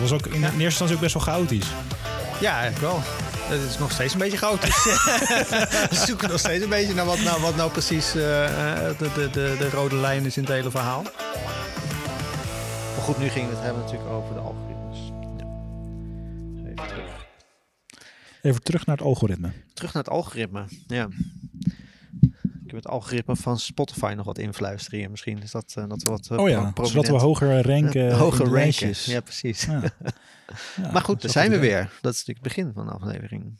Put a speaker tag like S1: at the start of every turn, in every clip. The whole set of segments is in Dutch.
S1: Het was ook in, in eerste instantie ook best wel chaotisch.
S2: Ja, eigenlijk wel. Het is nog steeds een beetje chaotisch. we zoeken nog steeds een beetje naar wat nou, wat nou precies eh, eh, de, de, de, de rode lijn is in het hele verhaal. Maar goed, nu gingen we het hebben natuurlijk over de algoritmes. Ja. Even terug.
S1: Even terug naar het algoritme.
S2: Terug naar het algoritme. Ja. Ik heb het algoritme van Spotify nog wat influisteren hier. Misschien is dat, eh, dat we wat eh,
S1: Oh ja, zodat we hoger ranken.
S2: Hoger ranken. Ja, precies.
S1: Ja. Ja,
S2: maar goed, daar zijn we
S1: idee.
S2: weer. Dat is natuurlijk het begin van de aflevering.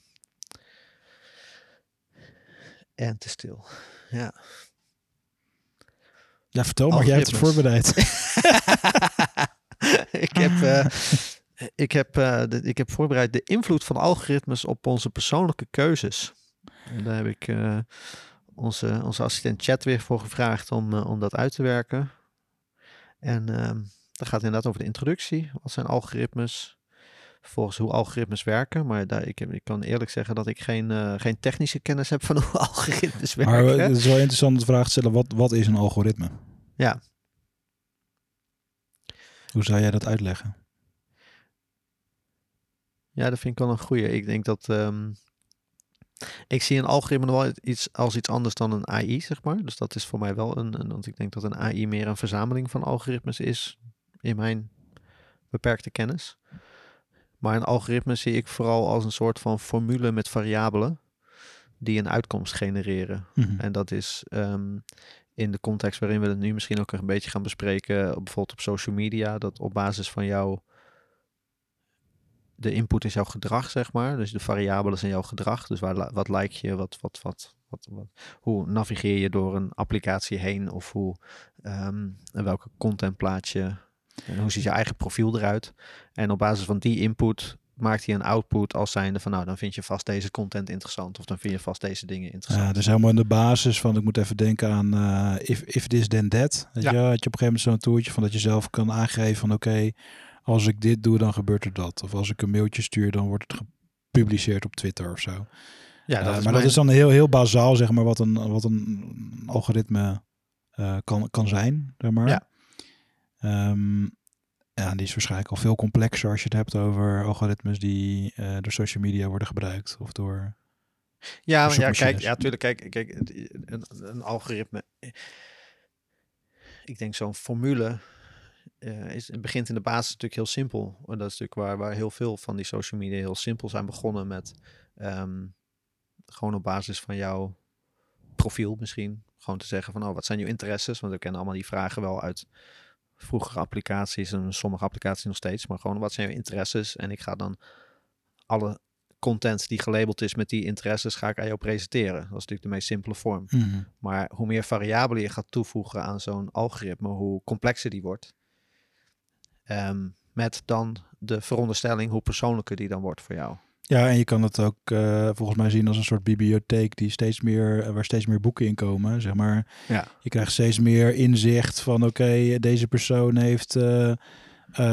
S2: En te stil. Ja.
S1: Ja, vertel maar, jij hebt het voorbereid.
S2: ik heb, eh, ik, heb, de- ik heb voorbereid de invloed van algoritmes op onze persoonlijke keuzes. En daar heb ik onze, onze assistent chat weer voor gevraagd om, eh, om dat uit te werken. En ehm dat gaat inderdaad over de introductie. Wat zijn algoritmes? Volgens hoe algoritmes werken. Maar daar, ik, heb, ik kan eerlijk zeggen dat ik geen, eh, geen technische kennis heb van hoe algoritmes werken.
S1: Maar eh, het is wel interessant om de vraag te stellen, wat, wat is een algoritme?
S2: Ja.
S1: Hoe zou jij dat uitleggen?
S2: Ja, dat vind ik wel een goeie. Ik denk dat. ehm, ik zie een algoritme wel iets, als iets anders dan een AI, zeg maar. Dus dat is voor mij wel een, een. Want ik denk dat een AI meer een verzameling van algoritmes is. In mijn beperkte kennis. Maar een algoritme zie ik vooral als een soort van formule met variabelen. die een uitkomst genereren.
S1: Mhm.
S2: En dat is ehm, in de context waarin we het nu misschien ook een beetje gaan bespreken, bijvoorbeeld op social media, dat op basis van jouw de input is jouw gedrag, zeg maar. Dus de variabelen zijn jouw gedrag. Dus waar, wat like je, wat, wat, wat, wat, wat, hoe navigeer je door een applicatie heen of hoe, en welke content plaats je en hoe ziet je eigen profiel eruit. En op basis van die input maakt hij een output als zijnde van nou, dan vind je vast deze content interessant of dan vind je vast deze dingen interessant.
S1: Ja, dus helemaal in de basis van, ik moet even denken aan eh, if, if this then that. Weet
S2: Ja.
S1: je, had je op een gegeven moment zo'n toertje van dat je zelf kan aangeven van oké, als ik dit doe, dan gebeurt er dat. Of als ik een mailtje stuur, dan wordt het gepubliceerd op Twitter of zo.
S2: ja,
S1: Eh,
S2: dat is
S1: maar
S2: mijn-
S1: dat is dan heel, heel bazaal, zeg maar, wat een, wat een algoritme eh, kan, kan zijn, zeg maar.
S2: Ja.
S1: Ehm, ja, die is waarschijnlijk al veel complexer als je het hebt over algoritmes die eh, door social media worden gebruikt. Of door...
S2: Ja, maar ja, kijk, ja, tuurlijk, kijk, kijk een algoritme. Ik denk zo'n formule eh, is, het begint in de basis natuurlijk heel simpel. En dat is natuurlijk waar, waar heel veel van die social media heel simpel zijn begonnen met ehm, gewoon op basis van jouw profiel misschien. Gewoon te zeggen van, oh, wat zijn je interesses? Want we kennen allemaal die vragen wel uit vroegere applicaties en sommige applicaties nog steeds. Maar gewoon, wat zijn je interesses? En ik ga dan alle content die gelabeld is met die interesses ga ik aan jou presenteren. Dat is natuurlijk de meest simpele vorm.
S1: Mhm.
S2: Maar hoe meer variabelen je gaat toevoegen aan zo'n algoritme, hoe complexer die wordt. Ehm, met dan de veronderstelling hoe persoonlijker die dan wordt voor jou.
S1: Ja, en je kan het ook eh, volgens mij zien als een soort bibliotheek die steeds meer, eh, waar steeds meer boeken in komen. Zeg maar,
S2: Ja.
S1: je krijgt steeds meer inzicht van oké, deze persoon heeft eh,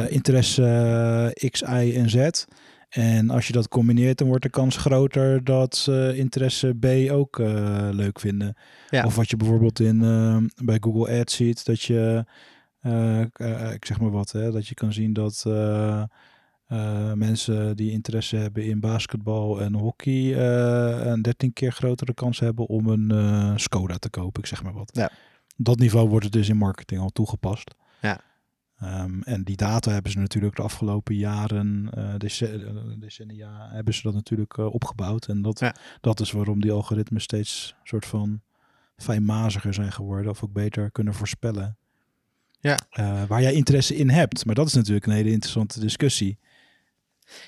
S1: interesse X, Y en Z. En als je dat combineert, dan wordt de kans groter dat ze interesse B ook leuk vinden.
S2: Ja.
S1: Of wat je bijvoorbeeld in, bij Google Ads ziet, dat je, ik zeg maar wat, hè, dat je kan zien dat eh, eh, mensen die interesse hebben in basketbal en hockey eh, een 13 keer grotere kans hebben om een eh, Skoda te kopen, ik zeg maar wat.
S2: Ja.
S1: Op dat niveau wordt het dus in marketing al toegepast.
S2: Ja.
S1: Ehm, en die data hebben ze natuurlijk de afgelopen jaren, eh, dece- eh, decennia, hebben ze dat natuurlijk eh, opgebouwd. En dat,
S2: Ja.
S1: dat is waarom die algoritmes steeds soort van fijnmaziger zijn geworden of ook beter kunnen voorspellen.
S2: Ja.
S1: Eh, waar jij interesse in hebt. Maar dat is natuurlijk een hele interessante discussie.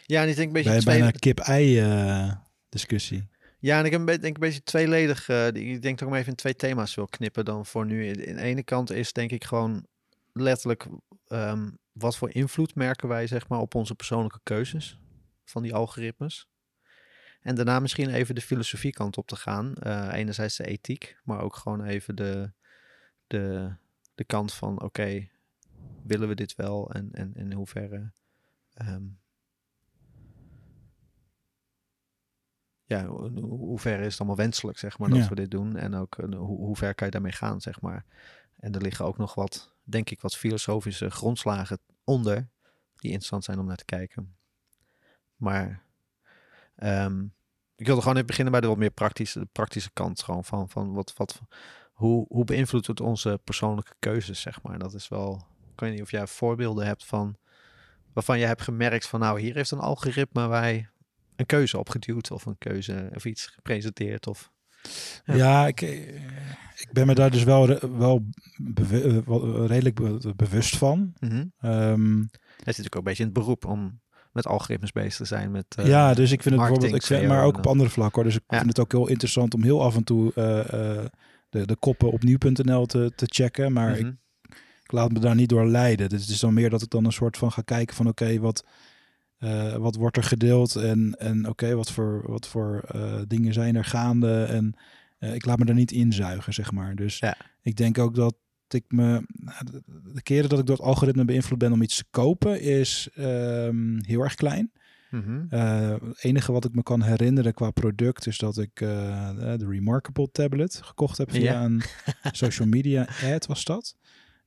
S2: Ja, en ik denk een beetje
S1: Bij
S2: twee...
S1: bijna kip-ei eh, discussie.
S2: Ja, en ik heb een be- denk een beetje tweeledig. eh, ik denk dat ik hem even in twee thema's wil knippen dan voor nu. In de ene kant is denk ik gewoon letterlijk ehm, wat voor invloed merken wij zeg maar op onze persoonlijke keuzes. van die algoritmes. En daarna misschien even de filosofie kant op te gaan. Enerzijds de ethiek, maar ook gewoon even de, de, de kant van oké, willen we dit wel en, en, en in hoeverre ehm, ja, hoe, hoe ver is het allemaal wenselijk, zeg maar, dat
S1: Ja.
S2: we dit doen. En ook eh, hoe, hoe ver kan je daarmee gaan, zeg maar. En er liggen ook nog wat, denk ik, wat filosofische grondslagen onder die interessant zijn om naar te kijken. Maar ehm, ik wilde gewoon even beginnen bij de wat meer praktische, de praktische kant gewoon van, van wat, wat, hoe, hoe beïnvloedt het onze persoonlijke keuzes, zeg maar. Dat is wel, ik weet niet of jij voorbeelden hebt van, waarvan je hebt gemerkt van, nou, hier heeft een algoritme wij een keuze opgeduwd of een keuze of iets gepresenteerd of... Ja.
S1: Ja, ik, eh, ik ben me daar dus wel, wel eh, wel redelijk be- bewust van.
S2: Mhm.
S1: Ehm,
S2: Het zit natuurlijk ook een beetje in het beroep om met algoritmes bezig te zijn. Met, eh,
S1: ja, dus ik vind het bijvoorbeeld, ik vind, maar
S2: en
S1: ook op andere vlakken hoor. Dus ik
S2: Ja.
S1: vind het ook heel interessant om heel af en toe eh, eh, de, de koppen op nieuw.nl te, te checken. Maar ik,
S2: Mhm.
S1: ik laat me daar niet door leiden. Dus het is dan meer dat ik dan een soort van ga kijken van oké, wat, eh, wat wordt er gedeeld en, en oké, wat voor, wat voor eh, dingen zijn er gaande. En eh, ik laat me daar niet inzuigen, zeg maar. Dus
S2: Ja.
S1: ik denk ook dat ik me, nou, de, de keren dat ik door het algoritme beïnvloed ben om iets te kopen, is ehm, heel erg klein.
S2: Mhm.
S1: Eh, het enige wat ik me kan herinneren qua product is dat ik eh, de Remarkable tablet gekocht heb via een social media ad was dat.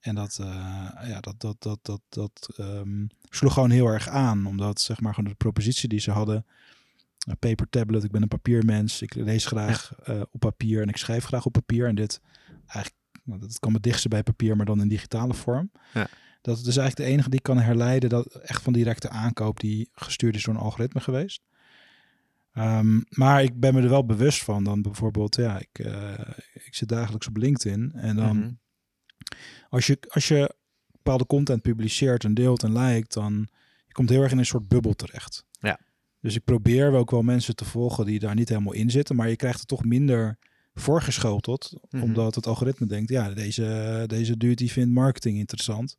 S1: En dat, eh, ja, dat, dat, dat, dat, dat ehm, sloeg gewoon heel erg aan, omdat zeg maar gewoon de propositie die ze hadden, een paper tablet, ik ben een papiermens, ik lees graag eh, op papier en ik schrijf graag op papier en dit eigenlijk, nou, dat kan het dichtste bij papier, maar dan in digitale vorm.
S2: Ja.
S1: Dat is eigenlijk de enige die kan herleiden dat echt van directe aankoop die gestuurd is door een algoritme geweest. Ehm, maar ik ben me er wel bewust van. Dan bijvoorbeeld, ja, ik, eh, ik zit dagelijks op LinkedIn. En dan
S2: Mhm.
S1: als, je, als je bepaalde content publiceert en deelt en liked, dan je komt heel erg in een soort bubbel terecht.
S2: Ja.
S1: Dus ik probeer wel ook wel mensen te volgen die daar niet helemaal in zitten. Maar je krijgt het toch minder voorgeschoteld.
S2: Mhm.
S1: Omdat het algoritme denkt, ja, deze, deze dude die vindt marketing interessant.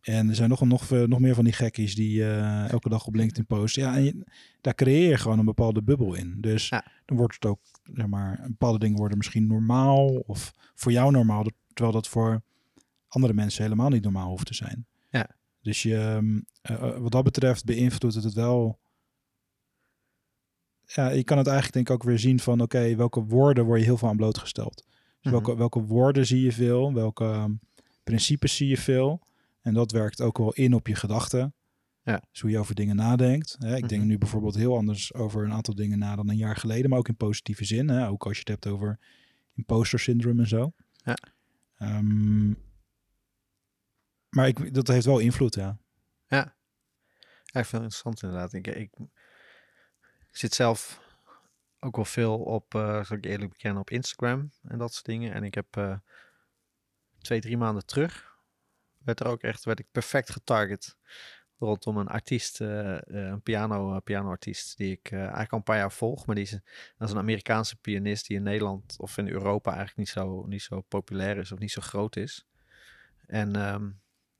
S1: En er zijn nog, nog, nog meer van die gekkies die eh, elke dag op LinkedIn posten. Ja, en je- daar creëer je gewoon een bepaalde bubbel in. Dus
S2: Ja.
S1: dan wordt het ook, zeg maar, bepaalde dingen worden misschien normaal. Of voor jou normaal, terwijl dat voor andere mensen helemaal niet normaal hoeft te zijn.
S2: Ja.
S1: Dus je, ehm, eh, eh, wat dat betreft beïnvloedt het het wel. Ja, je kan het eigenlijk denk ik ook weer zien van, oké, welke woorden word je heel veel aan blootgesteld. Dus
S2: Mhm.
S1: welke, welke woorden zie je veel, welke ehm, principes zie je veel. En dat werkt ook wel in op je gedachten.
S2: Ja.
S1: Dus hoe je over dingen nadenkt. Hè, ik denk
S2: Mhm.
S1: nu bijvoorbeeld heel anders over een aantal dingen na dan een jaar geleden, maar ook in positieve zin. Hè? Ook als je het hebt over imposter syndrome en zo.
S2: Ja.
S1: Ehm, maar ik, dat heeft wel invloed, ja.
S2: Ja, ik vind het interessant inderdaad. Ik, ik, ik zit zelf ook wel veel op, eh zal ik eerlijk bekennen, op Instagram en dat soort dingen. En ik heb eh, twee, drie maanden terug, werd er ook echt, werd ik perfect getarget rondom een artiest, eh, een piano, pianoartiest, die ik eigenlijk al een paar jaar volg. Maar die is, dat een Amerikaanse pianist die in Nederland of in Europa eigenlijk niet zo, niet zo populair is of niet zo groot is. En ehm,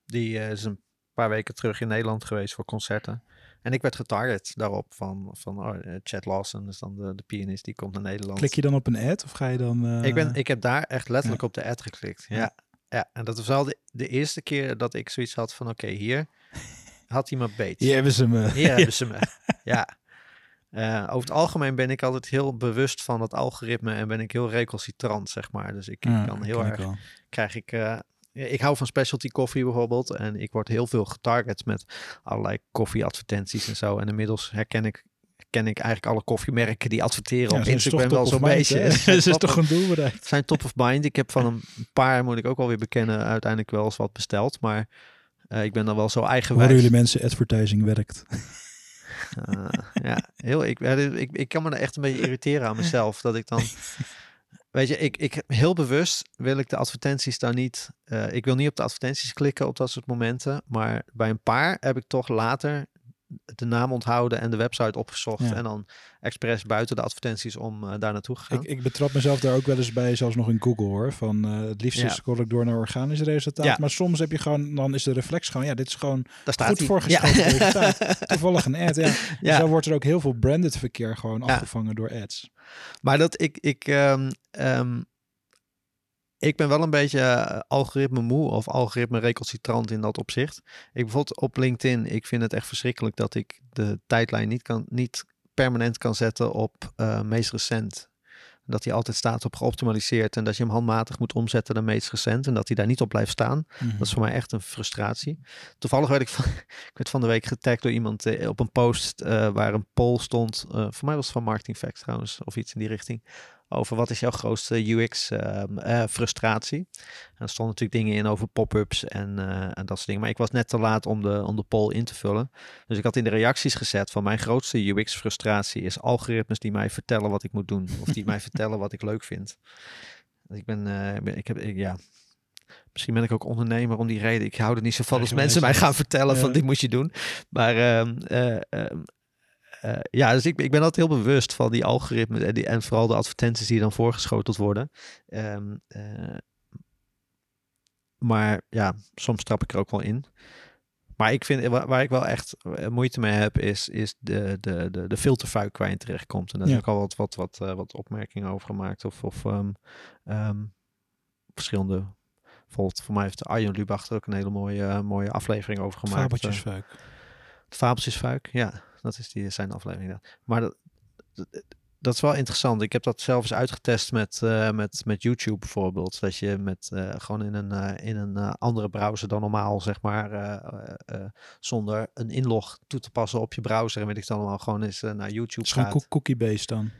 S2: die is een paar weken terug in Nederland geweest voor concerten. En ik werd getarget daarop van, van oh, eh, Chad Lawson, is dan de, de pianist, die komt naar Nederland.
S1: Klik je dan op een ad of ga je dan... eh,
S2: ik, ben, ik heb daar echt letterlijk op de ad geklikt. Ja.
S1: Ja.
S2: ja. en dat was wel de, de eerste keer dat ik zoiets had van, oké, hier had hij me beet.
S1: Hier hebben ze me.
S2: Hier hebben ze me. Ja. Eh, over het algemeen ben ik altijd heel bewust van het algoritme en ben ik heel recalcitrant, zeg maar. Dus ik, kan heel
S1: ik
S2: erg krijg ik. Ik hou van specialty koffie bijvoorbeeld. En ik word heel veel getarget met allerlei koffieadvertenties en zo. En inmiddels herken ik, herken ik eigenlijk alle koffiemerken die adverteren
S1: Ja,
S2: op Instagram wel zo'n beetje. Ze
S1: Ze is toch een doel bereikt.
S2: zijn top of mind. Ik heb van een paar, moet ik ook wel weer bekennen, uiteindelijk wel eens wat besteld. Maar eh, ik ben dan wel zo eigenwijs.
S1: Horen jullie mensen, advertising werkt.
S2: Eh, ja, heel, ik, ik, ik kan me er echt een beetje irriteren aan mezelf. Dat ik dan. Weet je, ik, ik heel bewust wil ik de advertenties daar niet. eh, ik wil niet op de advertenties klikken op dat soort momenten. Maar bij een paar heb ik toch later de naam onthouden en de website opgezocht.
S1: Ja.
S2: En dan expres buiten de advertenties om eh, daar naartoe gegaan.
S1: Ik, ik betrap mezelf daar ook wel eens bij, zelfs nog in Google hoor. Van eh, het liefst
S2: Ja.
S1: scroll ik door naar organisch resultaat.
S2: Ja.
S1: Maar soms heb je gewoon, dan is de reflex gewoon, ja, dit is gewoon
S2: daar staat
S1: goed voorgeschoten
S2: Ja.
S1: toevallig een ad. Ja. Dus
S2: Ja.
S1: dan wordt er ook heel veel branded verkeer gewoon afgevangen door ads.
S2: Maar dat ik, ik, ehm, ik ben wel een beetje eh, algoritme moe of algoritme recalcitrant in dat opzicht. Ik bijvoorbeeld op LinkedIn, ik vind het echt verschrikkelijk dat ik de tijdlijn niet, kan, niet permanent kan zetten op eh, meest recent. Dat hij altijd staat op geoptimaliseerd en dat je hem handmatig moet omzetten naar meest recent en dat hij daar niet op blijft staan.
S1: Mhm.
S2: Dat is voor mij echt een frustratie. Toevallig werd ik van, ik werd van de week getagd door iemand eh, op een post waar een poll stond. voor mij was het van Marketing Facts trouwens, of iets in die richting. Over wat is jouw grootste UX-frustratie. en er stonden natuurlijk dingen in over pop-ups en, eh, en dat soort dingen. Maar ik was net te laat om de, om de poll in te vullen. Dus ik had in de reacties gezet van mijn grootste UX-frustratie is algoritmes die mij vertellen wat ik moet doen. Of die mij vertellen wat ik leuk vind. Ik ben, eh, ik ben- ik heb, ik, ja, Misschien ben ik ook ondernemer om die reden. Ik hou er niet zo van als mensen mij gaan vertellen van dit moet je doen. Maar ehm, eh, ehm, eh, ja, dus ik, ik ben altijd heel bewust van die algoritmes en, die, en vooral de advertenties die dan voorgeschoteld worden. Ehm, eh, maar ja, soms trap ik er ook wel in. Maar ik vind, waar, waar ik wel echt eh, moeite mee heb, is, is de, de, de, de filterfuik waar je in terechtkomt. En daar
S1: Ja.
S2: heb ik al wat, wat, wat, wat opmerkingen over gemaakt. Of, of ehm, ehm, verschillende. Bijvoorbeeld, voor mij heeft Arjen Lubach er ook een hele mooie, mooie aflevering over gemaakt.
S1: Fabeltjesfuik.
S2: Het Fabeltjesfuik, ja, dat is die, zijn aflevering. Maar dat, dat, dat is wel interessant. Ik heb dat zelf eens uitgetest met, eh, met, met YouTube bijvoorbeeld. Dat je met eh, gewoon in een, eh, in een andere browser dan normaal, zeg maar, zonder een inlog toe te passen op je browser. En weet ik dan allemaal gewoon eens naar YouTube
S1: Het is gewoon
S2: gaat.
S1: cook- cookie-based dan.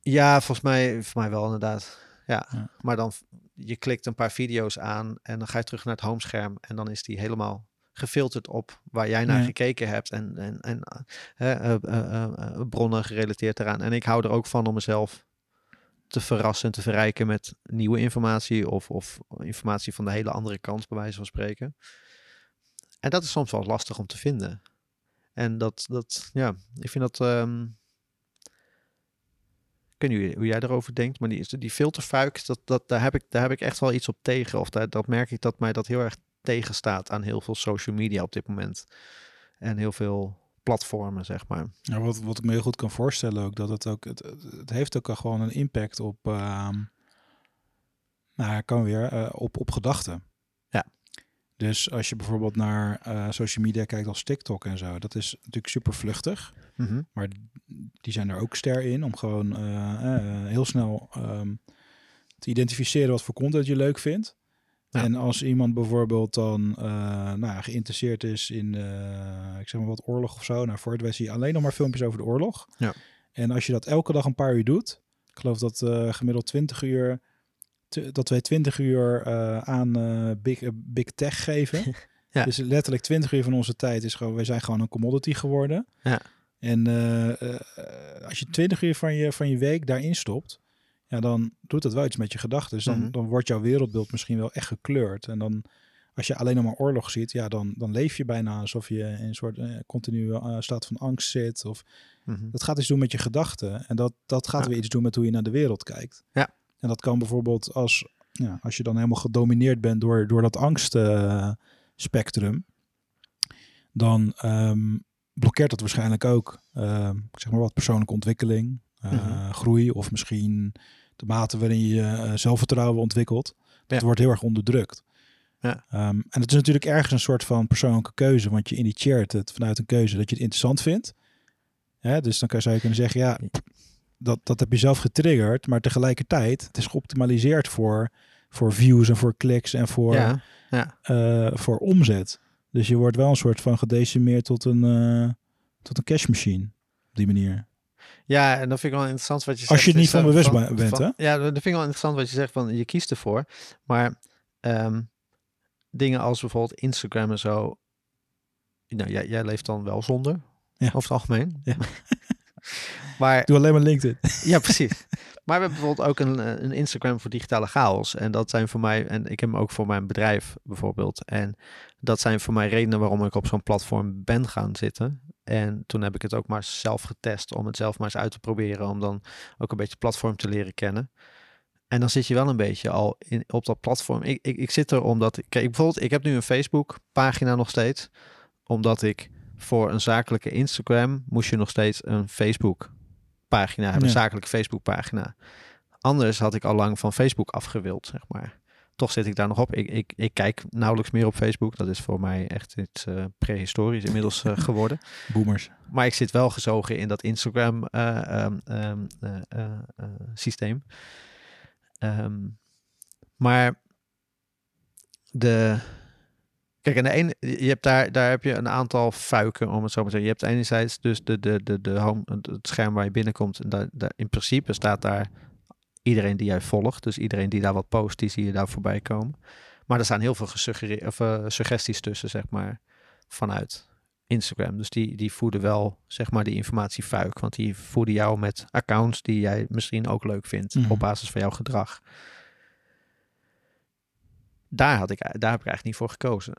S2: Ja, volgens mij, volgens mij wel inderdaad. Ja.
S1: Ja.
S2: maar dan je klikt een paar video's aan en dan ga je terug naar het homescherm en dan is die helemaal gefilterd op waar jij naar
S1: Ja.
S2: gekeken hebt en, en, en eh, eh, eh, bronnen gerelateerd eraan. En ik hou er ook van om mezelf te verrassen en te verrijken met nieuwe informatie of, of informatie van de hele andere kant, bij wijze van spreken. En dat is soms wel lastig om te vinden. En dat, dat ja, ik vind dat. ehm ik weet niet hoe jij erover denkt, maar die, die filterfuik, dat, dat, daar, heb ik, daar heb ik echt wel iets op tegen. Of daar, dat merk ik dat mij dat heel erg tegenstaat aan heel veel social media op dit moment. En heel veel platformen, zeg maar.
S1: Ja, wat, wat ik me heel goed kan voorstellen ook, dat het ook, het, het heeft ook gewoon een impact op, ehm nou kan weer, eh, op, op gedachten.
S2: Ja.
S1: Dus als je bijvoorbeeld naar eh, social media kijkt als TikTok en zo, dat is natuurlijk super vluchtig. Maar die zijn er ook ster in om gewoon eh, heel snel ehm, te identificeren wat voor content je leuk vindt.
S2: Ja.
S1: En als iemand bijvoorbeeld dan eh, nou, ja, geïnteresseerd is in, eh, ik zeg maar wat, oorlog of zo. Nou, voor het wij zie je alleen nog maar filmpjes over de oorlog.
S2: Ja.
S1: En als je dat elke dag een paar uur doet, ik geloof dat eh, gemiddeld 20 uur, dat wij 20 uur aan big, big tech geven.
S2: Ja.
S1: Dus letterlijk 20 uur van onze tijd is gewoon, wij zijn gewoon een commodity geworden.
S2: Ja.
S1: En als je 20 uur van je, van je week daarin stopt, ja, dan doet dat wel iets met je gedachten. Dus dan,
S2: Mhm.
S1: dan wordt jouw wereldbeeld misschien wel echt gekleurd. En dan, als je alleen nog maar oorlog ziet, ja, dan, dan leef je bijna alsof je in een soort eh, continue eh, staat van angst zit. Of
S2: Mhm.
S1: dat gaat iets doen met je gedachten. En dat, dat gaat
S2: Ja.
S1: weer iets doen met hoe je naar de wereld kijkt.
S2: Ja.
S1: En dat kan bijvoorbeeld als, ja, als je dan helemaal gedomineerd bent door, door dat angstspectrum, dan ehm, blokkeert dat waarschijnlijk ook, ehm, ik zeg maar wat, persoonlijke ontwikkeling, eh,
S2: Mhm.
S1: groei of misschien de mate waarin je eh, zelfvertrouwen ontwikkelt. Dat
S2: Ja.
S1: wordt heel erg onderdrukt.
S2: Ja.
S1: Ehm, en het is natuurlijk ergens een soort van persoonlijke keuze, want je initieert het vanuit een keuze dat je het interessant vindt. Dus dan kan, zou je kunnen zeggen, ja, dat, dat heb je zelf getriggerd, maar tegelijkertijd, het is geoptimaliseerd voor, voor views en voor kliks en voor,
S2: Ja, ja.
S1: eh, voor omzet. Dus je wordt wel een soort van gedecimeerd tot een, eh, tot een cash machine. Op die manier.
S2: Ja, en dat vind ik wel interessant wat je
S1: Als
S2: zegt.
S1: je er niet van bewust bent, hè?
S2: Ja, dat vind ik wel interessant wat je zegt, van je kiest ervoor. Maar ehm, dingen als bijvoorbeeld Instagram en zo, nou, jij, jij leeft dan wel zonder,
S1: Ja.
S2: over het algemeen.
S1: Ja.
S2: maar
S1: doe alleen maar LinkedIn.
S2: Ja, precies. Maar we hebben bijvoorbeeld ook een, eh, een Instagram voor digitale chaos. En dat zijn voor mij, en ik heb hem ook voor mijn bedrijf bijvoorbeeld. En dat zijn voor mij redenen waarom ik op zo'n platform ben gaan zitten. En toen heb ik het ook maar zelf getest om het zelf maar eens uit te proberen. Om dan ook een beetje het platform te leren kennen. En dan zit je wel een beetje al in, op dat platform. Ik, ik, ik zit er omdat kijk, bijvoorbeeld, ik heb nu een Facebook pagina nog steeds. Omdat ik voor een zakelijke Instagram moest je nog steeds een Facebook pagina hebben, een zakelijke Facebook pagina. Anders had ik al lang van Facebook afgewild, zeg maar. Toch zit ik daar nog op. Ik, ik, ik kijk nauwelijks meer op Facebook. Dat is voor mij echt iets eh, prehistorisch inmiddels eh, geworden.
S1: Boomers.
S2: Maar ik zit wel gezogen in dat Instagram eh, ehm, ehm, eh, eh, eh, systeem. Ehm, maar de. Kijk, aan de ene, je hebt daar, daar heb je een aantal fuiken, om het zo maar te zeggen. Je hebt enerzijds dus de, de, de, de home, het scherm waar je binnenkomt. En daar, daar, in principe staat daar iedereen die jij volgt. Dus iedereen die daar wat post, die zie je daar voorbij komen. Maar er staan heel veel of, eh, suggesties tussen, zeg maar, vanuit Instagram. Dus die, die voeden wel, zeg maar, die informatiefuik. Want die voeden jou met accounts die jij misschien ook leuk vindt
S1: Mhm.
S2: op basis van jouw gedrag. Daar, had ik, daar heb ik eigenlijk niet voor gekozen.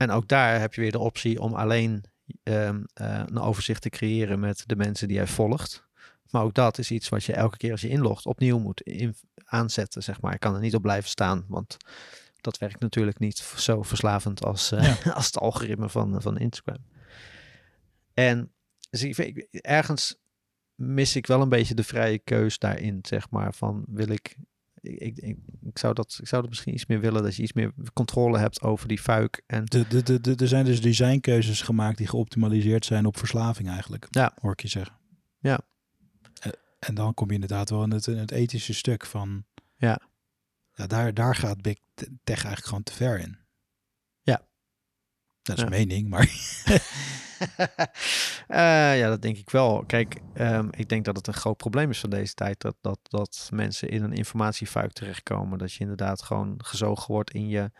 S2: En ook daar heb je weer de optie om alleen ehm, eh, een overzicht te creëren met de mensen die jij volgt. Maar ook dat is iets wat je elke keer als je inlogt opnieuw moet in, aanzetten, zeg maar. Ik kan er niet op blijven staan, want dat werkt natuurlijk niet zo verslavend als, eh, als het algoritme van, van Instagram. En dus ik- ergens mis ik wel een beetje de vrije keus daarin, zeg maar. Van wil ik. Ik, ik, ik, zou dat, ik zou dat misschien iets meer willen, dat je iets meer controle hebt over die fuik. En
S1: De, de, de, de, er zijn dus designkeuzes gemaakt die geoptimaliseerd zijn op verslaving eigenlijk.
S2: Ja.
S1: Hoor ik je zeggen.
S2: Ja.
S1: Eh, En dan kom je inderdaad wel in het, in het ethische stuk van...
S2: Ja.
S1: ja daar, daar gaat Big Tech eigenlijk gewoon te ver in. Dat is
S2: Ja.
S1: mening, maar...
S2: Eh, ja, dat denk ik wel. Kijk, ehm, ik denk dat het een groot probleem is van deze tijd. Dat, dat, dat mensen in een informatiefuik terechtkomen. Dat je inderdaad gewoon gezogen wordt in, je,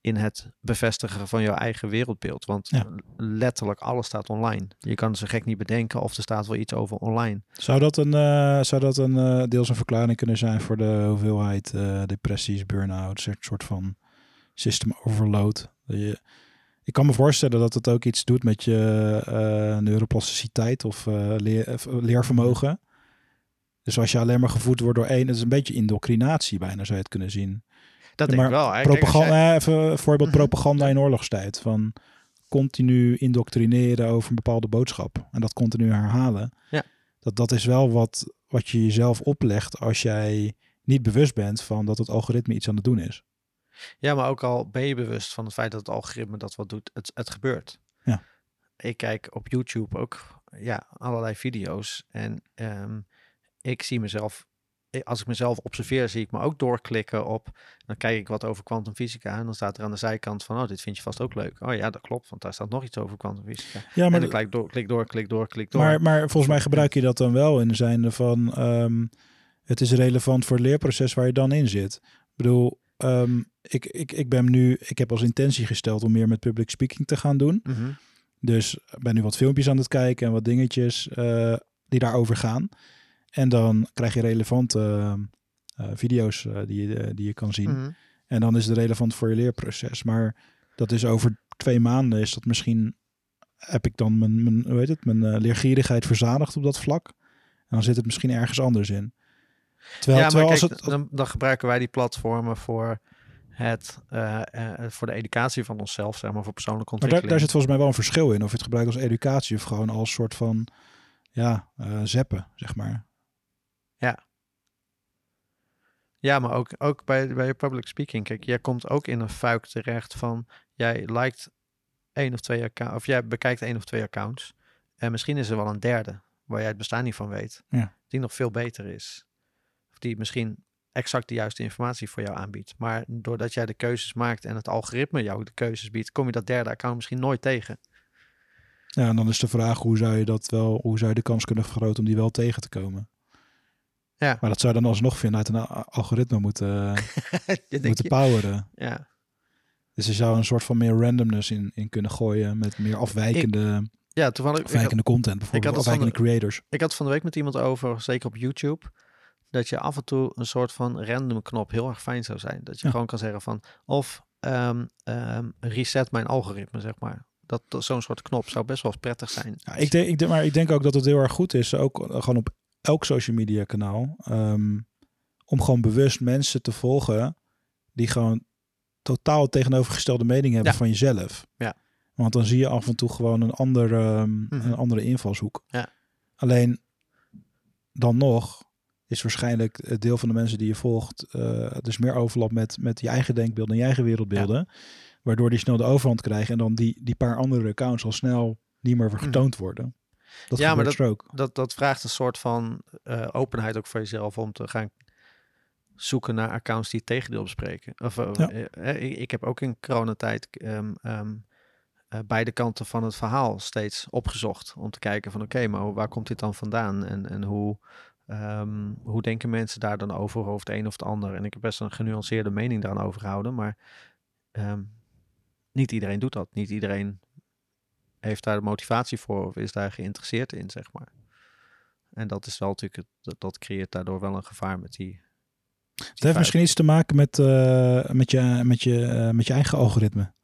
S2: in het bevestigen van jouw eigen wereldbeeld. Want
S1: Ja.
S2: letterlijk alles staat online. Je kan zo gek niet bedenken of er staat wel iets over online.
S1: Zou dat een, eh, zou dat een eh, deels een verklaring kunnen zijn voor de hoeveelheid depressies, burn-outs, een soort van system overload? Dat je, ik kan me voorstellen dat het ook iets doet met je eh, neuroplasticiteit of eh, leer, of leervermogen. Dus als je alleen maar gevoed wordt door één, het is een beetje indoctrinatie bijna, zou je het kunnen zien.
S2: Dat
S1: Ja,
S2: denk ik wel.
S1: Propaganda,
S2: jij-
S1: eh, even voorbeeld
S2: Mhm.
S1: propaganda in oorlogstijd. Van continu indoctrineren over een bepaalde boodschap. En dat continu herhalen.
S2: Ja.
S1: Dat, dat is wel wat, wat je jezelf oplegt als jij niet bewust bent van dat het algoritme iets aan het doen is.
S2: Ja, maar ook al ben je bewust van het feit dat het algoritme dat wat doet, het, het gebeurt.
S1: Ja.
S2: Ik kijk op YouTube ook ja, allerlei video's en ehm, ik zie mezelf, eh, als ik mezelf observeer, zie ik me ook doorklikken op, dan kijk ik wat over kwantumfysica en dan staat er aan de zijkant van, oh, dit vind je vast ook leuk. Oh ja, dat klopt, want daar staat nog iets over kwantumfysica.
S1: Ja,
S2: En
S1: maar,
S2: dan klik ik door, klik door, klik door, klik door.
S1: maar, maar volgens mij gebruik je dat dan wel in de zin van ehm, het is relevant voor het leerproces waar je dan in zit. Ik bedoel, ehm, ik, ik, ik ben nu, ik heb als intentie gesteld om meer met public speaking te gaan doen.
S2: Mhm.
S1: Dus ben nu wat filmpjes aan het kijken en wat dingetjes eh, die daarover gaan. En dan krijg je relevante eh, video's eh, die, je, die je kan zien.
S2: Mhm.
S1: En dan is het relevant voor je leerproces. Maar dat is over twee maanden is dat misschien heb ik dan mijn, mijn, hoe heet het, mijn leergierigheid verzadigd op dat vlak. En dan zit het misschien ergens anders in. Terwijl,
S2: ja, maar kijk,
S1: het,
S2: dan, dan gebruiken wij die platformen voor, het, eh, eh, voor de educatie van onszelf, zeg maar, voor persoonlijke
S1: maar daar,
S2: ontwikkeling.
S1: daar zit volgens mij wel een verschil in. Of je het gebruikt als educatie of gewoon als soort van ja, eh zeppen, zeg maar.
S2: Ja, maar ook, ook bij, bij je public speaking. Kijk, jij komt ook in een fuik terecht van jij liked één of twee accounts, of jij bekijkt één of twee accounts. En misschien is er wel een derde waar jij het bestaan niet van weet.
S1: Ja.
S2: Die nog veel beter is. Of die misschien exact de juiste informatie voor jou aanbiedt. Maar doordat jij de keuzes maakt en het algoritme jou de keuzes biedt, kom je dat derde account misschien nooit tegen.
S1: Ja, en dan is de vraag hoe zou je dat wel, hoe zou je de kans kunnen vergroten om die wel tegen te komen?
S2: Ja.
S1: Maar dat zou dan alsnog vanuit een a- algoritme moeten,
S2: Je
S1: moeten
S2: je-
S1: poweren.
S2: ja.
S1: Dus er zou een soort van meer randomness in, in kunnen gooien met meer afwijkende,
S2: ja, toevallig. ik had-
S1: afwijkende content bijvoorbeeld,
S2: dat van
S1: afwijkende creators.
S2: Ik had van de week met iemand over, zeker op YouTube, dat je af en toe een soort van random knop heel erg fijn zou zijn. Dat je
S1: Ja.
S2: gewoon kan zeggen van of ehm, ehm, reset mijn algoritme, zeg maar. Dat, dat zo'n soort knop zou best wel prettig zijn.
S1: Ja, ik denk, ik denk, maar ik denk ook dat het heel erg goed is, ook eh, gewoon op elk social media kanaal, ehm, om gewoon bewust mensen te volgen die gewoon totaal tegenovergestelde mening hebben
S2: Ja.
S1: van jezelf.
S2: Ja.
S1: Want dan zie je af en toe gewoon een, ander, ehm,
S2: Mhm.
S1: een andere invalshoek.
S2: Ja.
S1: Alleen dan nog is waarschijnlijk het deel van de mensen die je volgt, eh dus meer overlap met, met je eigen denkbeelden en je eigen wereldbeelden. Waardoor die snel de overhand krijgen en dan die, die paar andere accounts al snel niet meer getoond worden. Dat
S2: Mhm. Ja, maar
S1: er ook.
S2: Dat, dat vraagt een soort van eh, openheid ook voor jezelf om te gaan zoeken naar accounts die het tegendeel bespreken. Of, eh,
S1: Ja.
S2: ik, ik heb ook in coronatijd eh, beide kanten van het verhaal steeds opgezocht. Om te kijken van oké, maar waar komt dit dan vandaan? En, en hoe, ehm, hoe denken mensen daar dan over, over het een of het ander? En ik heb best een genuanceerde mening daaraan overgehouden. Maar ehm, niet iedereen doet dat. Niet iedereen heeft daar de motivatie voor of is daar geïnteresseerd in, zeg maar. En dat is wel natuurlijk, het, dat, dat creëert daardoor wel een gevaar met die.
S1: Het heeft misschien iets te maken met, eh, met, je, met, je, eh, met je eigen algoritme.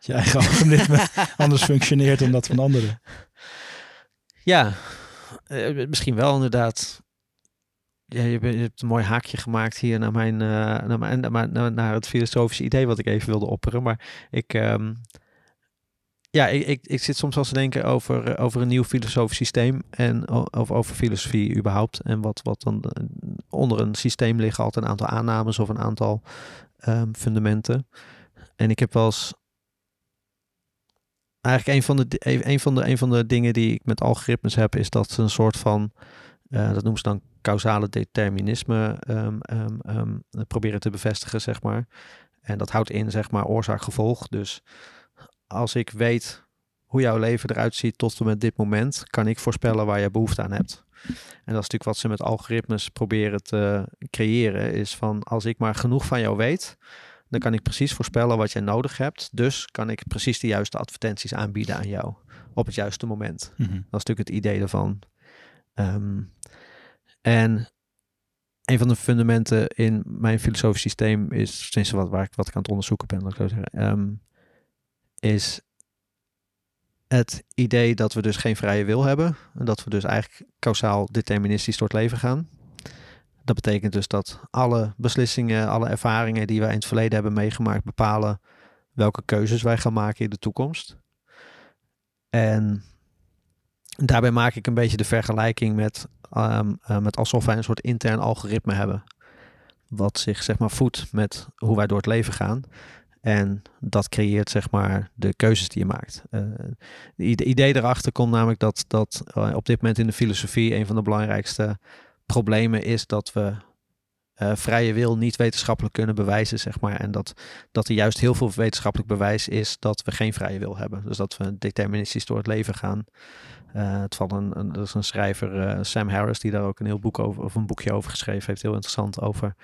S1: Je eigen algoritme anders functioneert dan dat van anderen.
S2: Ja, eh, misschien wel inderdaad. Ja, je, hebt een mooi haakje gemaakt hier naar mijn, eh, naar, mijn naar, het filosofische idee wat ik even wilde opperen. Maar ik, ehm, ja, ik, ik, ik zit soms wel eens te denken over, eh, over een nieuw filosofisch systeem en o- over, filosofie überhaupt. En wat, wat dan onder een systeem liggen altijd een aantal aannames of een aantal ehm, fundamenten. En ik heb wel eens eigenlijk een van, de, een van de, een van de dingen die ik met algoritmes heb, is dat ze een soort van, eh, dat noemen ze dan causale determinisme, ehm, ehm, ehm, proberen te bevestigen, zeg maar. En dat houdt in, zeg maar, oorzaak-gevolg. Dus als ik weet hoe jouw leven eruit ziet tot en met dit moment, kan ik voorspellen waar je behoefte aan hebt. En dat is natuurlijk wat ze met algoritmes proberen te creëren, is van als ik maar genoeg van jou weet, dan kan ik precies voorspellen wat jij nodig hebt. Dus kan ik precies de juiste advertenties aanbieden aan jou op het juiste moment.
S1: Mhm.
S2: Dat is natuurlijk het idee ervan. Ehm, en een van de fundamenten in mijn filosofisch systeem is, tenminste wat, waar ik, wat ik aan het onderzoeken ben, ik zeggen, ehm, is het idee dat we dus geen vrije wil hebben. En dat we dus eigenlijk kausaal deterministisch door het leven gaan. Dat betekent dus dat alle beslissingen, alle ervaringen die wij in het verleden hebben meegemaakt, bepalen welke keuzes wij gaan maken in de toekomst. En daarbij maak ik een beetje de vergelijking met, ehm, eh, met alsof wij een soort intern algoritme hebben. Wat zich zeg maar voedt met hoe wij door het leven gaan. En dat creëert zeg maar de keuzes die je maakt. Eh, Het idee erachter komt namelijk dat, dat eh, op dit moment in de filosofie een van de belangrijkste problemen is dat we eh, vrije wil niet wetenschappelijk kunnen bewijzen, zeg maar. En dat, dat er juist heel veel wetenschappelijk bewijs is dat we geen vrije wil hebben. Dus dat we deterministisch door het leven gaan. Eh, het valt een, er is een schrijver, eh, Sam Harris, die daar ook een heel boek over, of een boekje over geschreven heeft. Heel interessant over,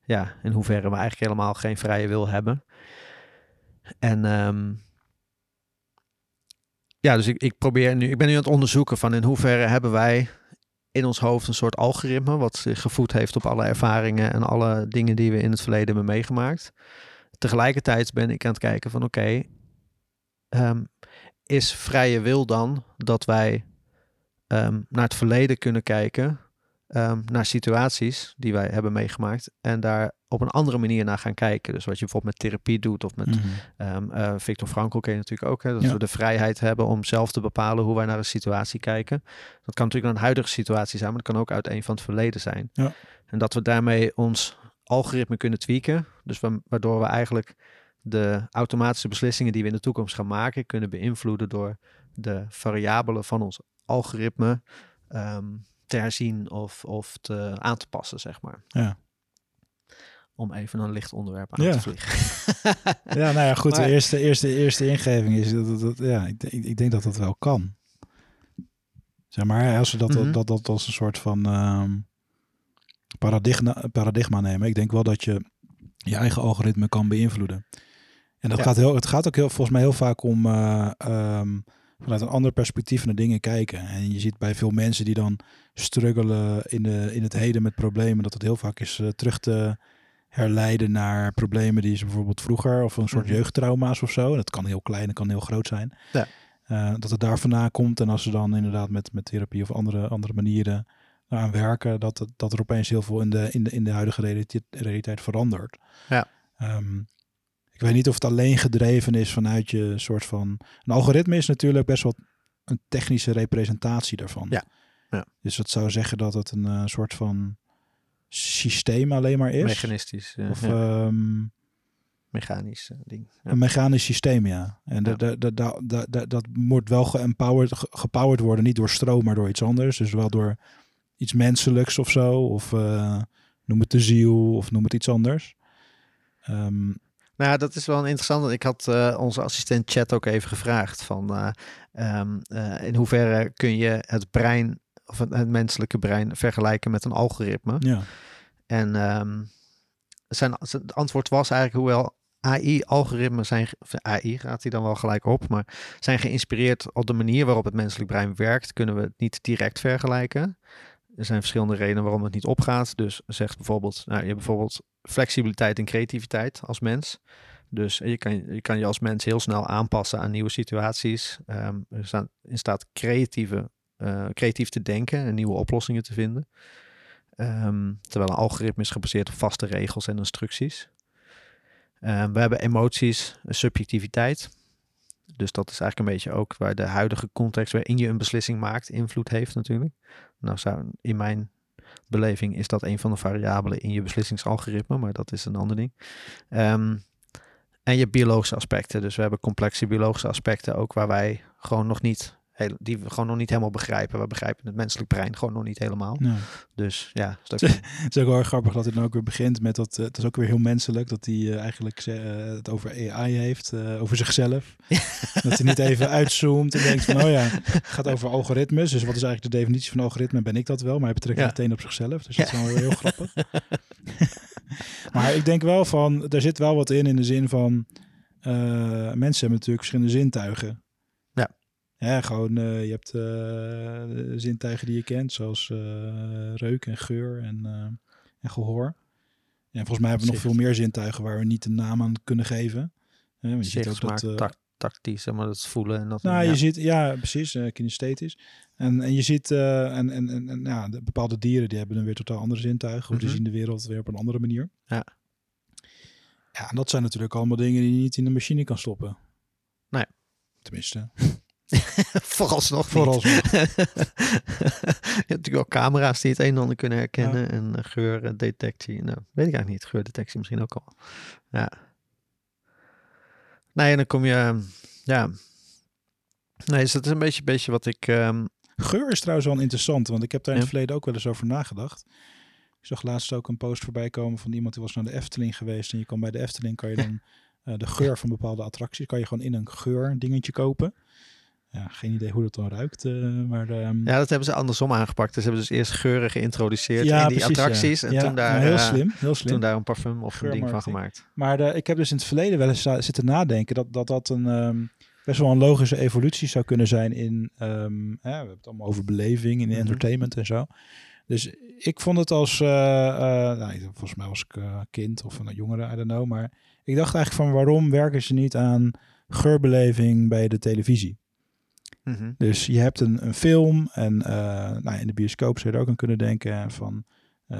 S2: ja, in hoeverre we eigenlijk helemaal geen vrije wil hebben. En ehm, ja, dus ik, ik probeer nu, ik ben nu aan het onderzoeken van in hoeverre hebben wij in ons hoofd een soort algoritme wat zich gevoed heeft op alle ervaringen en alle dingen die we in het verleden hebben meegemaakt. Tegelijkertijd ben ik aan het kijken van oké, ehm, is vrije wil dan dat wij ehm, naar het verleden kunnen kijken, ehm, naar situaties die wij hebben meegemaakt en daar op een andere manier naar gaan kijken. Dus wat je bijvoorbeeld met therapie doet of met eh, Victor Frankl ken je natuurlijk ook. Hè, dat
S1: Ja.
S2: we de vrijheid hebben om zelf te bepalen hoe wij naar een situatie kijken. Dat kan natuurlijk een huidige situatie zijn, maar dat kan ook uit een van het verleden zijn.
S1: Ja.
S2: En dat we daarmee ons algoritme kunnen tweaken. Dus wa- waardoor we eigenlijk de automatische beslissingen die we in de toekomst gaan maken, kunnen beïnvloeden door de variabelen van ons algoritme ehm, te herzien of, of te, aan te passen, zeg maar.
S1: Ja.
S2: Om even een licht onderwerp aan
S1: Ja.
S2: te vliegen.
S1: Ja, nou ja, goed.
S2: Maar-
S1: de eerste, eerste, eerste ingeving is dat, dat, dat- ja, ik, denk- ik denk dat dat wel kan. Zeg maar, als we dat,
S2: Mhm.
S1: dat, dat als een soort van ehm, paradigma, paradigma nemen. Ik denk wel dat je je eigen algoritme kan beïnvloeden. En dat
S2: Ja.
S1: gaat heel, het gaat ook heel, volgens mij heel vaak om eh, ehm, vanuit een ander perspectief naar dingen kijken. En je ziet bij veel mensen die dan struggelen in, de, in het heden met problemen, dat het heel vaak is eh, terug te herleiden naar problemen die ze bijvoorbeeld vroeger of een soort
S2: Mhm.
S1: jeugdtrauma's of zo. En dat kan heel klein, dat kan heel groot zijn.
S2: Ja.
S1: Eh, dat het daar vandaan komt en als ze dan inderdaad met, met therapie of andere, andere manieren aan werken, dat, dat er opeens heel veel in de, in de, in de huidige realiteit, realiteit verandert.
S2: Ja.
S1: Ehm, ik weet niet of het alleen gedreven is vanuit je soort van. Een algoritme is natuurlijk best wel een technische representatie daarvan.
S2: Ja. Ja.
S1: Dus dat zou zeggen dat het een eh, soort van systeem alleen maar is.
S2: Mechanistisch. eh,
S1: Of
S2: ja,
S1: ehm,
S2: mechanisch eh, ding. Ja.
S1: een mechanisch systeem, ja. En
S2: Ja.
S1: dat- dat- dat- dat- moet wel geempowered, ge- gepowered worden, niet door stroom, maar door iets anders. Dus wel door iets menselijks of zo. Of noem het de ziel, of noem het iets anders. Ehm,
S2: Nou, ja, dat is wel een interessante. Ik had eh, onze assistent chat ook even gevraagd van eh, ehm, eh, in hoeverre kun je het brein of het, het menselijke brein vergelijken met een algoritme?
S1: ja.
S2: En ehm, zijn, zijn antwoord was eigenlijk hoewel AI-algoritmen zijn, AI gaat hij dan wel gelijk op, maar zijn geïnspireerd op de manier waarop het menselijk brein werkt, kunnen we het niet direct vergelijken. Er zijn verschillende redenen waarom het niet opgaat. Dus zegt bijvoorbeeld, nou, je hebt bijvoorbeeld flexibiliteit en creativiteit als mens. Dus je kan, je kan je als mens heel snel aanpassen aan nieuwe situaties. Er staan in staat creatieve, eh, creatief te denken en nieuwe oplossingen te vinden. Ehm, terwijl een algoritme is gebaseerd op vaste regels en instructies. Ehm, we hebben emoties, een subjectiviteit. Dus dat is eigenlijk een beetje ook waar de huidige context waarin je een beslissing maakt invloed heeft natuurlijk. Nou zou in mijn beleving is dat een van de variabelen in je beslissingsalgoritme, maar dat is een ander ding. Ehm, en je biologische aspecten. Dus we hebben complexe biologische aspecten ook waar wij gewoon nog niet, heel, die we gewoon nog niet helemaal begrijpen. We begrijpen het menselijk brein gewoon nog niet helemaal. Dus ja, dat
S1: Het is ook wel erg grappig dat hij dan ook weer begint met dat. eh, het is ook weer heel menselijk dat hij eh, eigenlijk eh, het over AI heeft, over zichzelf. dat hij niet even uitzoomt en denkt van, oh ja, het gaat over algoritmes. Dus wat is eigenlijk de definitie van algoritme? Ben ik dat wel? Maar hij betrekt
S2: Ja.
S1: het meteen op zichzelf. Dus dat is wel heel grappig. maar ik denk wel van, er zit wel wat in in de zin van, mensen hebben natuurlijk verschillende zintuigen.
S2: Ja.
S1: Gewoon, eh, je hebt eh, zintuigen die je kent, zoals eh, reuk en geur en, en gehoor. En volgens mij hebben we nog veel meer zintuigen waar we niet een naam aan kunnen geven. Hè, want je ziet ook dat...
S2: tact, tactisch, zeg maar, dat voelen en dat.
S1: nou,
S2: ja.
S1: je ziet, ja, precies, kinesthetisch. En, en je ziet, en, en, en, en ja, de bepaalde dieren die hebben dan weer totaal andere zintuigen. Of die
S2: Mhm.
S1: zien de wereld weer op een andere manier.
S2: Ja.
S1: Ja, en dat zijn natuurlijk allemaal dingen die je niet in de machine kan stoppen.
S2: Nee.
S1: Tenminste,
S2: Vooralsnog
S1: vooralsnog.
S2: je hebt natuurlijk wel camera's die het een en ander kunnen herkennen. En uh, geurdetectie. Nou, weet ik eigenlijk niet. Geurdetectie misschien ook al. Ja. Nee, en dan kom je... Ja. Nee, dus dat is een beetje, beetje wat ik... ehm,
S1: Geur is trouwens wel interessant, want ik heb daar in
S2: Ja.
S1: het verleden ook wel eens over nagedacht. Ik zag laatst ook een post voorbij komen van iemand die was naar de Efteling geweest. En je kan bij de Efteling kan je dan eh, de geur van bepaalde attracties, kan je gewoon in een geur dingetje kopen. Ja, geen idee hoe dat dan ruikt, eh, maar... ehm,
S2: ja, dat hebben ze andersom aangepakt. Dus ze hebben dus eerst geuren geïntroduceerd
S1: Ja,
S2: in die
S1: precies, ja.
S2: attracties. En
S1: Ja,
S2: toen daar...
S1: heel
S2: eh,
S1: slim, heel slim.
S2: Toen daar een parfum of een ding van gemaakt.
S1: Maar de, ik heb dus in het verleden wel eens zitten nadenken dat dat, dat een ehm, best wel een logische evolutie zou kunnen zijn in, hè, we hebben het allemaal over beleving in
S2: Mhm.
S1: entertainment en zo. Dus ik vond het als, eh, eh, nou, volgens mij was ik eh, kind of een jongere, I don't know. Maar ik dacht eigenlijk van waarom werken ze niet aan geurbeleving bij de televisie?
S2: Mhm.
S1: Dus je hebt een, een film en eh, nou, in de bioscoop zou je er ook aan kunnen denken van... eh,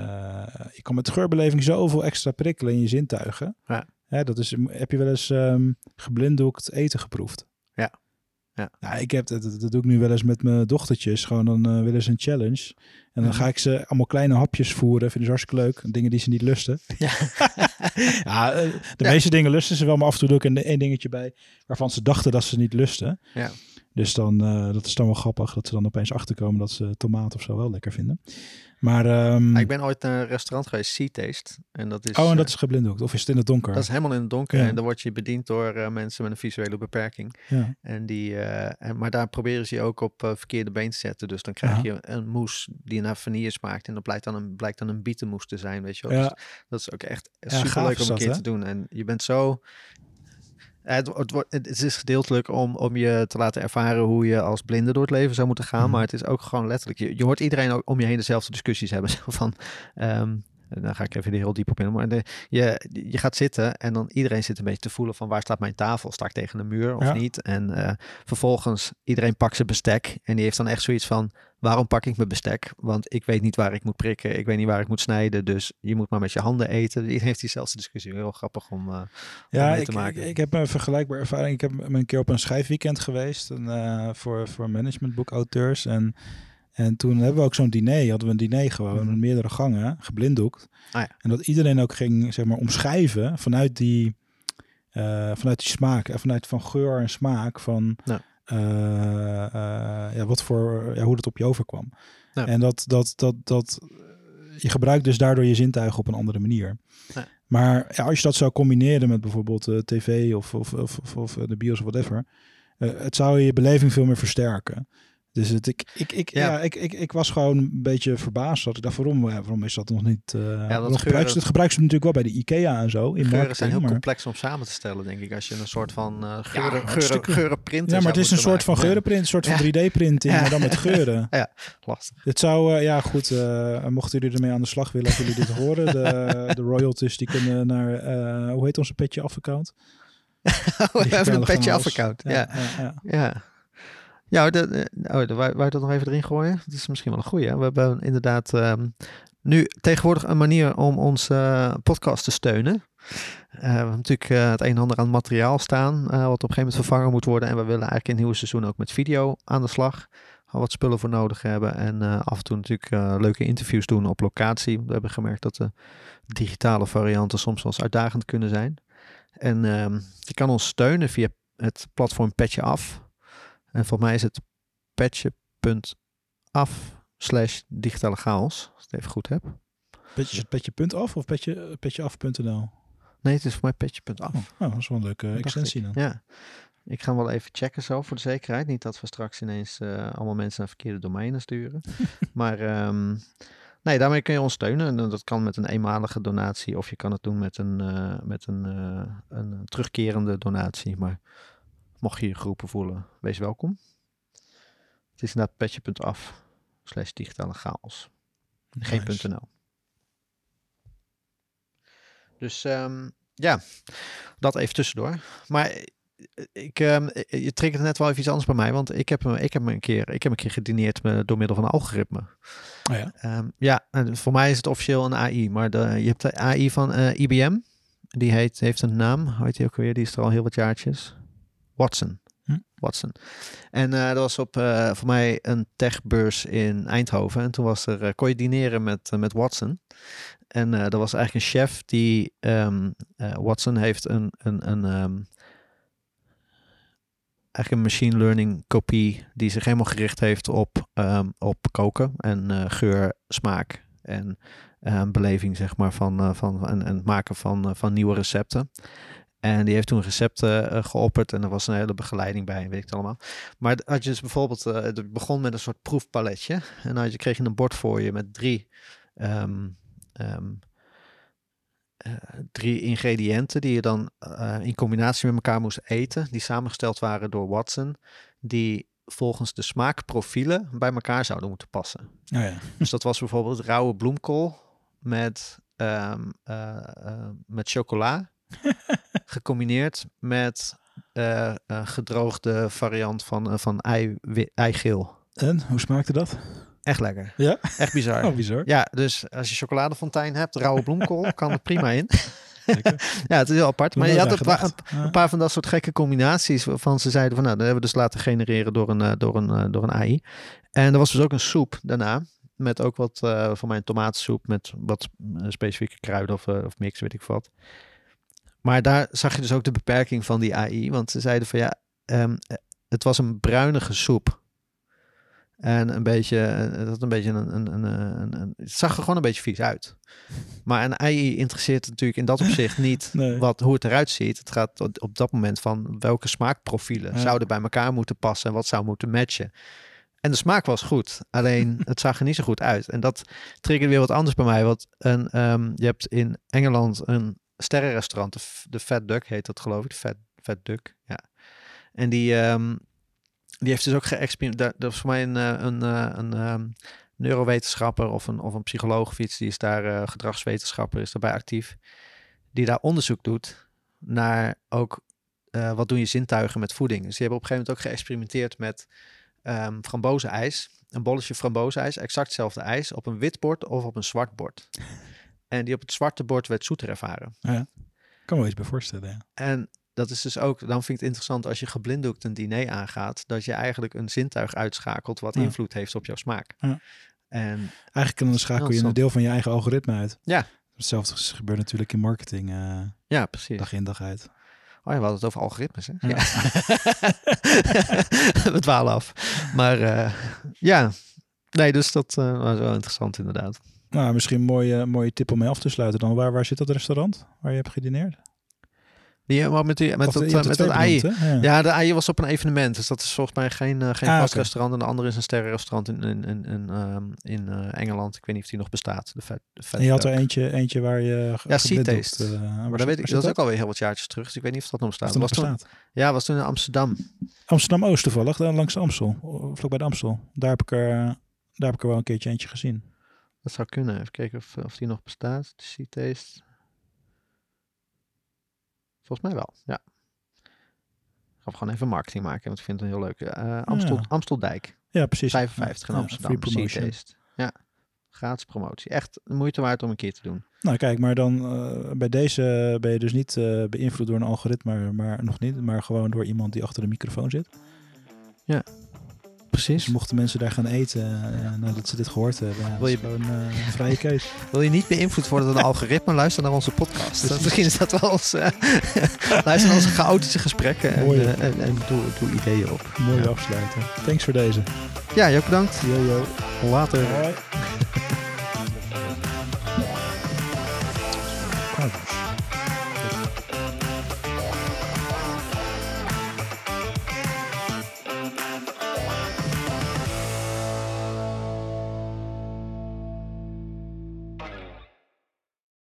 S1: je kan met geurbeleving zoveel extra prikkelen in je zintuigen.
S2: Ja.
S1: Hè, dat is, heb je wel eens ehm geblinddoekt eten geproefd?
S2: Ja. Ja.
S1: Nou, ik heb dat, doe ik nu wel eens met mijn dochtertjes. Gewoon dan eh, willen ze een challenge. En dan
S2: Mhm.
S1: ga ik ze allemaal kleine hapjes voeren. Vinden ze hartstikke leuk. Dingen die ze niet lusten.
S2: Ja.
S1: ja, de
S2: Ja.
S1: meeste dingen lusten ze wel. Maar af en toe doe ik er één dingetje bij waarvan ze dachten dat ze niet lusten.
S2: Ja.
S1: Dus dan, eh, dat is dan wel grappig dat ze dan opeens achterkomen dat ze tomaat of zo wel lekker vinden. Maar, ehm,
S2: Ah, ik ben ooit naar een restaurant geweest, Sea Taste. En dat is,
S1: oh, en
S2: eh,
S1: dat is geblinddoekt. Of is het in het donker?
S2: dat is helemaal in het donker.
S1: Ja.
S2: En dan word je bediend door eh, mensen met een visuele beperking.
S1: ja.
S2: En die, eh, en, maar daar proberen ze je ook op eh, verkeerde been te zetten. Dus dan krijg
S1: Aha.
S2: je een moes die naar vanille smaakt. En dat blijkt dan een, blijkt dan een bietenmoes te zijn, weet je wel.
S1: Ja.
S2: Dus dat is ook echt super leuk om een keer
S1: hè?
S2: te doen. En je bent zo... Eh, Het, het, wordt- het is gedeeltelijk om, om je te laten ervaren hoe je als blinde door het leven zou moeten gaan.
S1: Mhm.
S2: Maar het is ook gewoon letterlijk. Je, je hoort iedereen ook om je heen dezelfde discussies hebben. Van, ehm, dan ga ik even heel diep op in. Maar de, je, je gaat zitten en dan iedereen zit een beetje te voelen van waar staat mijn tafel? Sta ik tegen een muur of
S1: Ja.
S2: niet? En eh, vervolgens iedereen pakt zijn bestek. En die heeft dan echt zoiets van waarom pak ik mijn bestek? Want ik weet niet waar ik moet prikken. Ik weet niet waar ik moet snijden. Dus je moet maar met je handen eten. Iedereen heeft diezelfde discussie. Heel grappig om, eh,
S1: Ja,
S2: mee
S1: ik,
S2: te maken.
S1: Ik, ik heb een vergelijkbare ervaring. Ik heb een keer op een schrijfweekend geweest en, eh, voor, voor managementboekauteurs. En, en toen hebben we ook zo'n diner. Hadden we een diner gewoon
S2: Mhm.
S1: met meerdere gangen, geblinddoekt.
S2: Ah ja.
S1: En dat iedereen ook ging zeg maar, omschrijven vanuit die, eh, vanuit die smaak. En vanuit van geur en smaak van
S2: Ja.
S1: eh, eh, ja, wat voor, ja, hoe dat op je overkwam. En dat, dat, dat, dat, je gebruikt dus daardoor je zintuigen op een andere manier. Maar ja, als je dat zou combineren met bijvoorbeeld eh, tv of, of, of, of, eh, de bios of whatever, eh, het zou je beleving veel meer versterken. Dus het, ik, ik, ik,
S2: Ja.
S1: ja. ik, ik, ik was gewoon een beetje verbaasd. Dat ik dacht, waarom, ja, waarom is dat nog niet... eh waarom
S2: geuren-
S1: gebruiken ze, het gebruiken ze natuurlijk wel bij de IKEA en zo. In
S2: Geuren zijn heel
S1: maar-
S2: complex om samen te stellen, denk ik. Als je een soort van eh geuren, geuren,
S1: hartstikke.
S2: geurenprinter
S1: Ja, maar het is een soort van geurenprint, een soort van
S2: Ja.
S1: 3D-printing,
S2: Ja.
S1: maar dan met geuren.
S2: Ja, lastig.
S1: Het zou, eh, ja goed, eh, mochten jullie ermee aan de slag willen, als jullie dit horen, de, de royalties die kunnen naar, eh, hoe heet onze petje af-account?
S2: Oh, we hebben een petje
S1: chaos.
S2: af-account. Ja, ja.
S1: Ja,
S2: de, oh, de, wou, wou dat nog even erin gooien? Dat is misschien wel een goeie. We hebben inderdaad ehm, nu tegenwoordig een manier om onze eh, podcast te steunen. Eh, we hebben natuurlijk eh, het een en ander aan materiaal staan, wat op een gegeven moment vervangen moet worden. En we willen eigenlijk in het nieuwe seizoen ook met video aan de slag. Wat spullen voor nodig hebben. En af en toe natuurlijk leuke interviews doen op locatie. We hebben gemerkt dat de digitale varianten soms wel eens uitdagend kunnen zijn. En ehm, je kan ons steunen via het platform Petje Af. En voor mij is het petje.af slash digitale chaos. Als ik het even goed heb.
S1: Petje, petje punt af of petje, petjeaf.nl?
S2: Nee, het is voor mij petje.af.
S1: Oh, oh, dat is wel een leuke extensie dan.
S2: Ja. Ik ga hem wel even checken zo voor de zekerheid. Niet dat we straks ineens eh, allemaal mensen naar verkeerde domeinen sturen. maar ehm, nee, daarmee kun je ons steunen. En dat kan met een eenmalige donatie of je kan het doen met een, eh, met een, eh, een terugkerende donatie. Maar mocht je je geroepen voelen, wees welkom. Het is inderdaad petje.af slash digitale chaos. Geen
S1: Nice.
S2: .nl. Dus ehm, ja, dat even tussendoor. Maar eh, ik, eh, je triggert net wel even iets anders bij mij, want ik heb, ik heb me een keer, ik heb een keer gedineerd me door middel van een algoritme.
S1: Oh ja.
S2: Ehm, ja, voor mij is het officieel een AI, maar de, je hebt de AI van eh, IBM. Die heet, heeft een naam, hoe heet die ook weer? Die is er al heel wat jaartjes. Watson.
S1: Hm.
S2: Watson. En eh, dat was op eh, voor mij een techbeurs in Eindhoven. En toen was er, eh, kon je dineren met, met Watson. En dat was eigenlijk een chef die, ehm, eh, Watson heeft een, een, een ehm, eigenlijk een machine learning kopie die zich helemaal gericht heeft op, ehm, op koken en eh, geur, smaak en beleving zeg maar van, van en, en het maken van, van nieuwe recepten. En die heeft toen recepten eh, geopperd en er was een hele begeleiding bij, weet ik het allemaal. Maar had je dus bijvoorbeeld, eh, het begon met een soort proefpaletje. En dan had je, kreeg je een bord voor je met drie, eh, drie ingrediënten die je dan in combinatie met elkaar moest eten. Die samengesteld waren door Watson. Die volgens de smaakprofielen bij elkaar zouden moeten passen.
S1: Oh ja.
S2: Dus dat was bijvoorbeeld rauwe bloemkool met, ehm, eh, eh, met chocola. gecombineerd met eh, een gedroogde variant van, eh, van ei, eigeel.
S1: En, hoe smaakte dat?
S2: Echt lekker.
S1: Ja?
S2: Echt bizar.
S1: Oh, bizar.
S2: Ja, dus als je chocoladefontein hebt, rauwe bloemkool, kan er prima in. Ja, het is heel apart. Maar je had een paar, een paar van dat soort gekke combinaties waarvan ze zeiden van nou, dat hebben we dus laten genereren door een, eh, door een, door een AI. En er was dus ook een soep daarna. Met ook wat, eh voor mij een tomatensoep met wat specifieke kruiden of, of mix, weet ik wat. Maar daar zag je dus ook de beperking van die AI. Want ze zeiden van ja, ehm, eh, het was een bruinige soep. En een beetje, eh, het had een beetje een, een, een, het zag er gewoon een beetje vies uit. Maar een AI interesseert natuurlijk in dat opzicht niet
S1: Nee.
S2: wat, hoe het eruit ziet. Het gaat op- dat moment van welke smaakprofielen
S1: Ja.
S2: zouden bij elkaar moeten passen en wat zou moeten matchen. En de smaak was goed, alleen het zag er niet zo goed uit. En dat triggerde weer wat anders bij mij. Want een, ehm, je hebt in Engeland een sterrenrestaurant, de, de Fat Duck heet dat geloof ik, de Fat Fat Duck, ja. En die, ehm, die heeft dus ook geëxperimenteerd. Dat is voor mij een, eh, een, eh, een, ehm, neurowetenschapper of een, of een psycholoog of. Die is daar eh, gedragswetenschapper, is daarbij actief. Die daar onderzoek doet naar ook wat doen je zintuigen met voeding. Dus die hebben op een gegeven moment ook geëxperimenteerd met ehm frambozenijs. Een bolletje frambozenijs, exact hetzelfde ijs, op een wit bord of op een zwart bord. En die op het zwarte bord werd zoeter ervaren.
S1: Ik kan me wel iets bij voorstellen. Ja.
S2: En dat is dus ook, dan vind ik het interessant als je geblinddoekt een diner aangaat, dat je eigenlijk een zintuig uitschakelt wat
S1: Ja.
S2: invloed heeft op jouw smaak.
S1: Ja.
S2: En
S1: Eigenlijk dan schakel je een deel van je eigen algoritme uit.
S2: Ja.
S1: Hetzelfde gebeurt natuurlijk in marketing eh,
S2: ja, precies.
S1: dag in dag uit.
S2: Oh ja, we hadden het over algoritmes, hè?
S1: Ja.
S2: Ja. we dwalen af. Maar eh, ja, nee, dus dat eh, was wel interessant inderdaad.
S1: Nou, misschien een mooie, mooie tip om mee af te sluiten dan. Waar, waar zit dat restaurant waar je hebt gedineerd?
S2: Die, eh, maar met, die, met
S1: Of,
S2: dat, eh, met dat ei.
S1: benoemd? Ja.
S2: Ja, de ei was op een evenement. Dus dat is volgens mij geen, eh, geen
S1: Ah,
S2: vast restaurant. En de andere is een sterrenrestaurant in, in, in, in, ehm, in Engeland. Ik weet niet of die nog bestaat. De vet, de vet
S1: En je had er eentje, eentje waar je
S2: Ja, Sea Taste. Maar dat weet ik, dat is ook alweer heel wat jaartjes terug. Dus ik weet niet of dat nog bestaat.
S1: Dat
S2: Dat
S1: nog
S2: was toen, ja, was toen in Amsterdam.
S1: Amsterdam-Oost toevallig, langs de Amstel. Vlak bij de Amstel. Daar heb ik er, daar heb ik er wel een keertje eentje gezien.
S2: Dat zou kunnen. Even kijken of, of die nog bestaat. De Sea Taste. Volgens mij wel, ja. Ik ga gewoon even marketing maken, want ik vind het heel leuk. Eh Amstel,
S1: Ja.
S2: Amsteldijk,
S1: Ja, precies.
S2: 55 in
S1: Ja,
S2: Amsterdam. Sea. Taste. Ja, gratis promotie. Echt de moeite waard om een keer te doen.
S1: Nou kijk, maar dan eh, bij deze ben je dus niet eh, beïnvloed door een algoritme, maar nog niet, maar gewoon door iemand die achter de microfoon zit.
S2: Precies.
S1: Dus mochten mensen daar gaan eten eh, nadat ze dit gehoord hebben, ja,
S2: Wil je-
S1: gewoon eh, een vrije keus.
S2: Wil je niet beïnvloed worden door een algoritme? Luister naar onze podcast. Dat, misschien is dat wel eens... eh, luister naar onze chaotische gesprekken en, eh, en, en doe, doe ideeën op.
S1: Mooi
S2: Ja.
S1: afsluiten. Thanks voor deze.
S2: Ja, je ook bedankt.
S1: Yo, yo.
S2: Later.